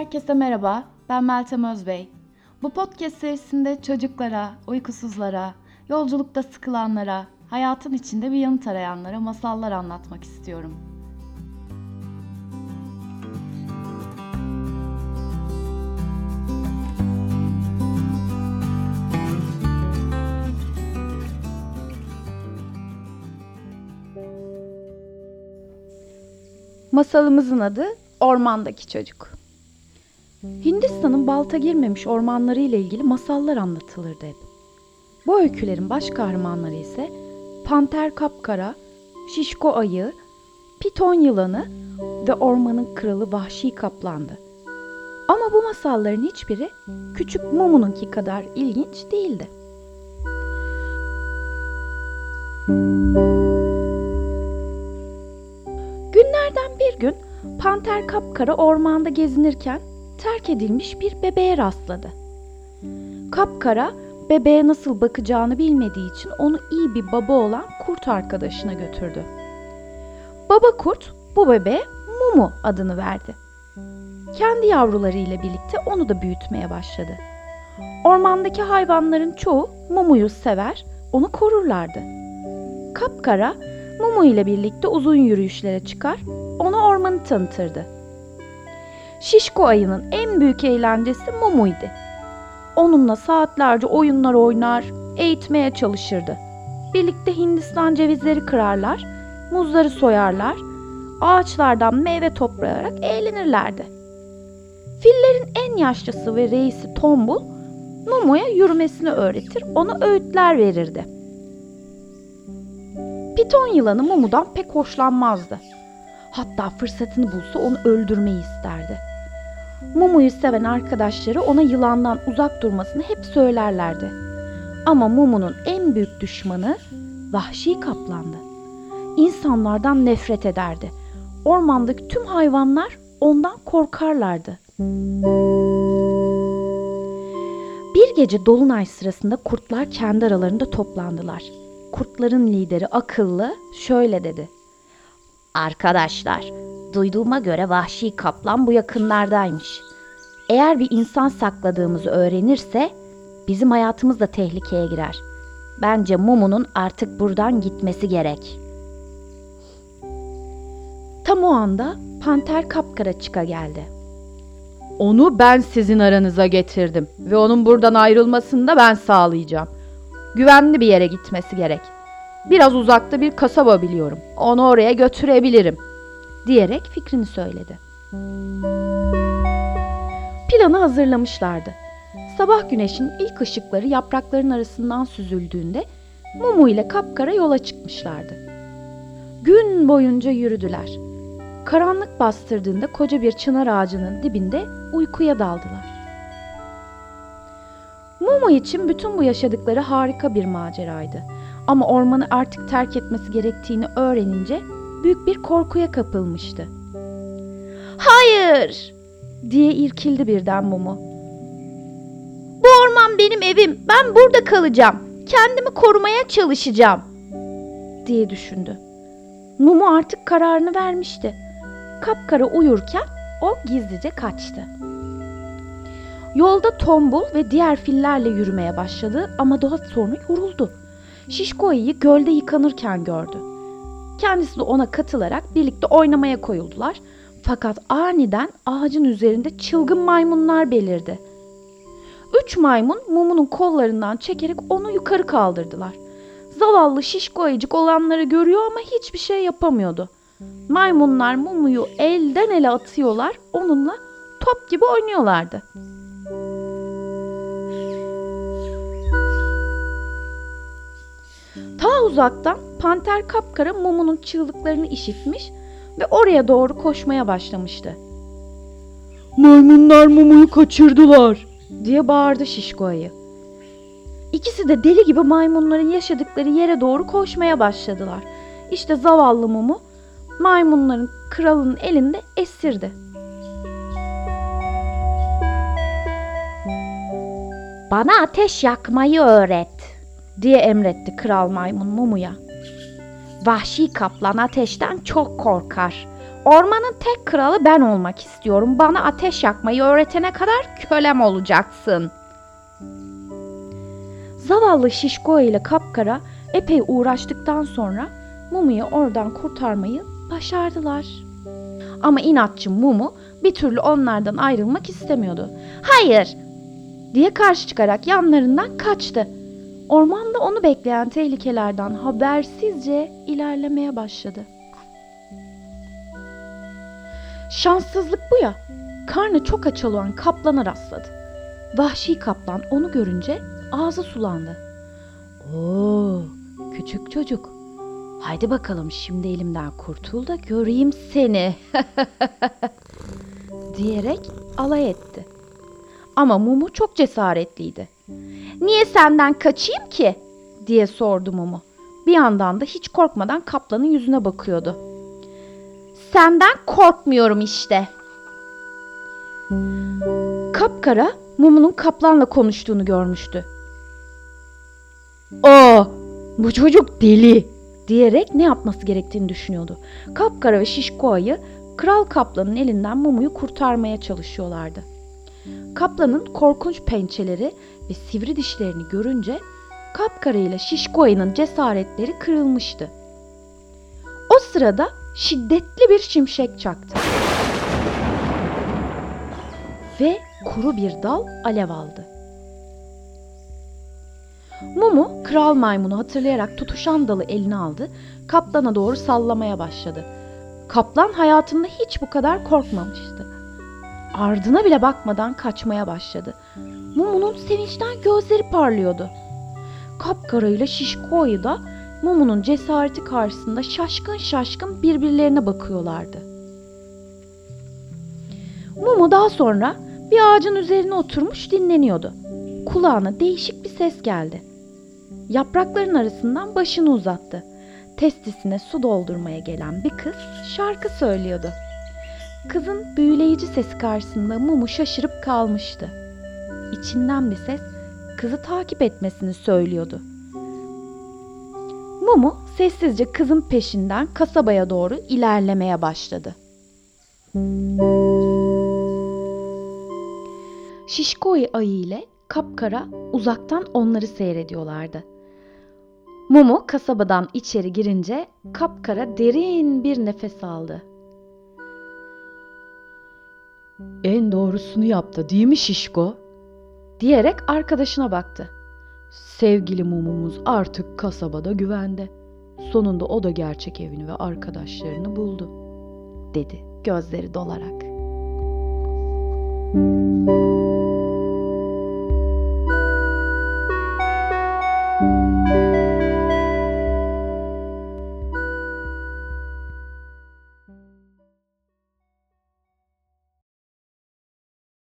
Herkese merhaba, ben Meltem Özbey. Bu podcast serisinde çocuklara, uykusuzlara, yolculukta sıkılanlara, hayatın içinde bir yanıt arayanlara masallar anlatmak istiyorum. Masalımızın adı Ormandaki Çocuk. Hindistan'ın balta girmemiş ormanları ile ilgili masallar anlatılırdı hep. Bu öykülerin baş kahramanları ise panter kapkara, şişko ayı, piton yılanı ve ormanın kralı vahşi kaplandı. Ama bu masalların hiçbiri küçük Mumu'nunki kadar ilginç değildi. Günlerden bir gün panter kapkara ormanda gezinirken terk edilmiş bir bebeğe rastladı. Kapkara bebeğe nasıl bakacağını bilmediği için onu iyi bir baba olan kurt arkadaşına götürdü. Baba kurt bu bebeğe Mumu adını verdi. Kendi yavrularıyla birlikte onu da büyütmeye başladı. Ormandaki hayvanların çoğu Mumu'yu sever, onu korurlardı. Kapkara Mumu ile birlikte uzun yürüyüşlere çıkar, ona ormanı tanıtırdı. Şişko ayının en büyük eğlencesi Mumu'ydu. Onunla saatlerce oyunlar oynar, eğitmeye çalışırdı. Birlikte Hindistan cevizleri kırarlar, muzları soyarlar, ağaçlardan meyve toplayarak eğlenirlerdi. Fillerin en yaşlısı ve reisi Tombul, Mumu'ya yürümesini öğretir, ona öğütler verirdi. Piton yılanı Mumu'dan pek hoşlanmazdı. Hatta fırsatını bulsa onu öldürmeyi isterdi. Mumu'yu seven arkadaşları ona yılandan uzak durmasını hep söylerlerdi. Ama Mumu'nun en büyük düşmanı vahşi kaplandı. İnsanlardan nefret ederdi. Ormandaki tüm hayvanlar ondan korkarlardı. Bir gece dolunay sırasında kurtlar kendi aralarında toplandılar. Kurtların lideri akıllı şöyle dedi. Arkadaşlar, duyduğuma göre vahşi kaplan bu yakınlardaymış. Eğer bir insan sakladığımızı öğrenirse bizim hayatımız da tehlikeye girer. Bence Mumu'nun artık buradan gitmesi gerek. Tam o anda panter kapkara çıka geldi. Onu ben sizin aranıza getirdim ve onun buradan ayrılmasını da ben sağlayacağım. Güvenli bir yere gitmesi gerek. Biraz uzakta bir kasaba biliyorum. Onu oraya götürebilirim." Diyerek fikrini söyledi. Planı hazırlamışlardı. Sabah güneşin ilk ışıkları yaprakların arasından süzüldüğünde Mumu ile Kapkara yola çıkmışlardı. Gün boyunca yürüdüler. Karanlık bastırdığında koca bir çınar ağacının dibinde uykuya daldılar. Mumu için bütün bu yaşadıkları harika bir maceraydı. Ama ormanı artık terk etmesi gerektiğini öğrenince büyük bir korkuya kapılmıştı. Hayır! diye irkildi birden Mumu. Bu orman benim evim. Ben burada kalacağım. Kendimi korumaya çalışacağım. diye düşündü. Mumu artık kararını vermişti. Kapkara uyurken o gizlice kaçtı. Yolda tombul ve diğer fillerle yürümeye başladı ama daha sonra yoruldu. Şişko ayıyı gölde yıkanırken gördü. Kendisi de ona katılarak birlikte oynamaya koyuldular. Fakat aniden ağacın üzerinde çılgın maymunlar belirdi. Üç maymun Mumu'nun kollarından çekerek onu yukarı kaldırdılar. Zavallı şişko ayıcık olanları görüyor ama hiçbir şey yapamıyordu. Maymunlar Mumu'yu elden ele atıyorlar, onunla top gibi oynuyorlardı. Ta uzaktan panter kapkara Mumu'nun çığlıklarını işitmiş ve oraya doğru koşmaya başlamıştı. Maymunlar Mumu'yu kaçırdılar diye bağırdı şişko ayı. İkisi de deli gibi maymunların yaşadıkları yere doğru koşmaya başladılar. İşte zavallı Mumu maymunların kralının elinde esirdi. Bana ateş yakmayı öğret diye emretti kral maymun Mumu'ya. Vahşi kaplan ateşten çok korkar. Ormanın tek kralı ben olmak istiyorum. Bana ateş yakmayı öğretene kadar kölem olacaksın. Zavallı Şişko ile Kapkara epey uğraştıktan sonra Mumu'yu oradan kurtarmayı başardılar. Ama inatçı Mumu bir türlü onlardan ayrılmak istemiyordu. Hayır diye karşı çıkarak yanlarından kaçtı. Ormanda onu bekleyen tehlikelerden habersizce ilerlemeye başladı. Şanssızlık bu ya. Karnı çok aç olan kaplana rastladı. Vahşi kaplan onu görünce ağzı sulandı. Oo, küçük çocuk. Haydi bakalım şimdi elimden kurtul da göreyim seni. diyerek alay etti. Ama Mumu çok cesaretliydi. Niye senden kaçayım ki? diye sordu Mumu. Bir yandan da hiç korkmadan kaplanın yüzüne bakıyordu. Senden korkmuyorum işte. Kapkara Mumu'nun kaplanla konuştuğunu görmüştü. Aa, bu çocuk deli diyerek ne yapması gerektiğini düşünüyordu. Kapkara ve Şişko ayı kral kaplanın elinden Mumu'yu kurtarmaya çalışıyorlardı. Kaplanın korkunç pençeleri ve sivri dişlerini görünce Kapkara ile Şişko ayının cesaretleri kırılmıştı. O sırada şiddetli bir şimşek çaktı. Ve kuru bir dal alev aldı. Mumu kral maymunu hatırlayarak tutuşan dalı eline aldı, kaplana doğru sallamaya başladı. Kaplan hayatında hiç bu kadar korkmamıştı. Ardına bile bakmadan kaçmaya başladı. Mumu'nun sevinçten gözleri parlıyordu. Kapkara ile Şişko ayı da Mumu'nun cesareti karşısında şaşkın şaşkın birbirlerine bakıyorlardı. Mumu daha sonra bir ağacın üzerine oturmuş dinleniyordu. Kulağına değişik bir ses geldi. Yaprakların arasından başını uzattı. Testisine su doldurmaya gelen bir kız şarkı söylüyordu. Kızın büyüleyici sesi karşısında Mumu şaşırıp kalmıştı. İçinden bir ses kızı takip etmesini söylüyordu. Mumu sessizce kızın peşinden kasabaya doğru ilerlemeye başladı. Şişkoy ayı ile Kapkara uzaktan onları seyrediyorlardı. Mumu kasabadan içeri girince Kapkara derin bir nefes aldı. En doğrusunu yaptı değil mi Şişko? Diyerek arkadaşına baktı. Sevgili mumumuz artık kasabada güvende. Sonunda o da gerçek evini ve arkadaşlarını buldu, dedi gözleri dolarak.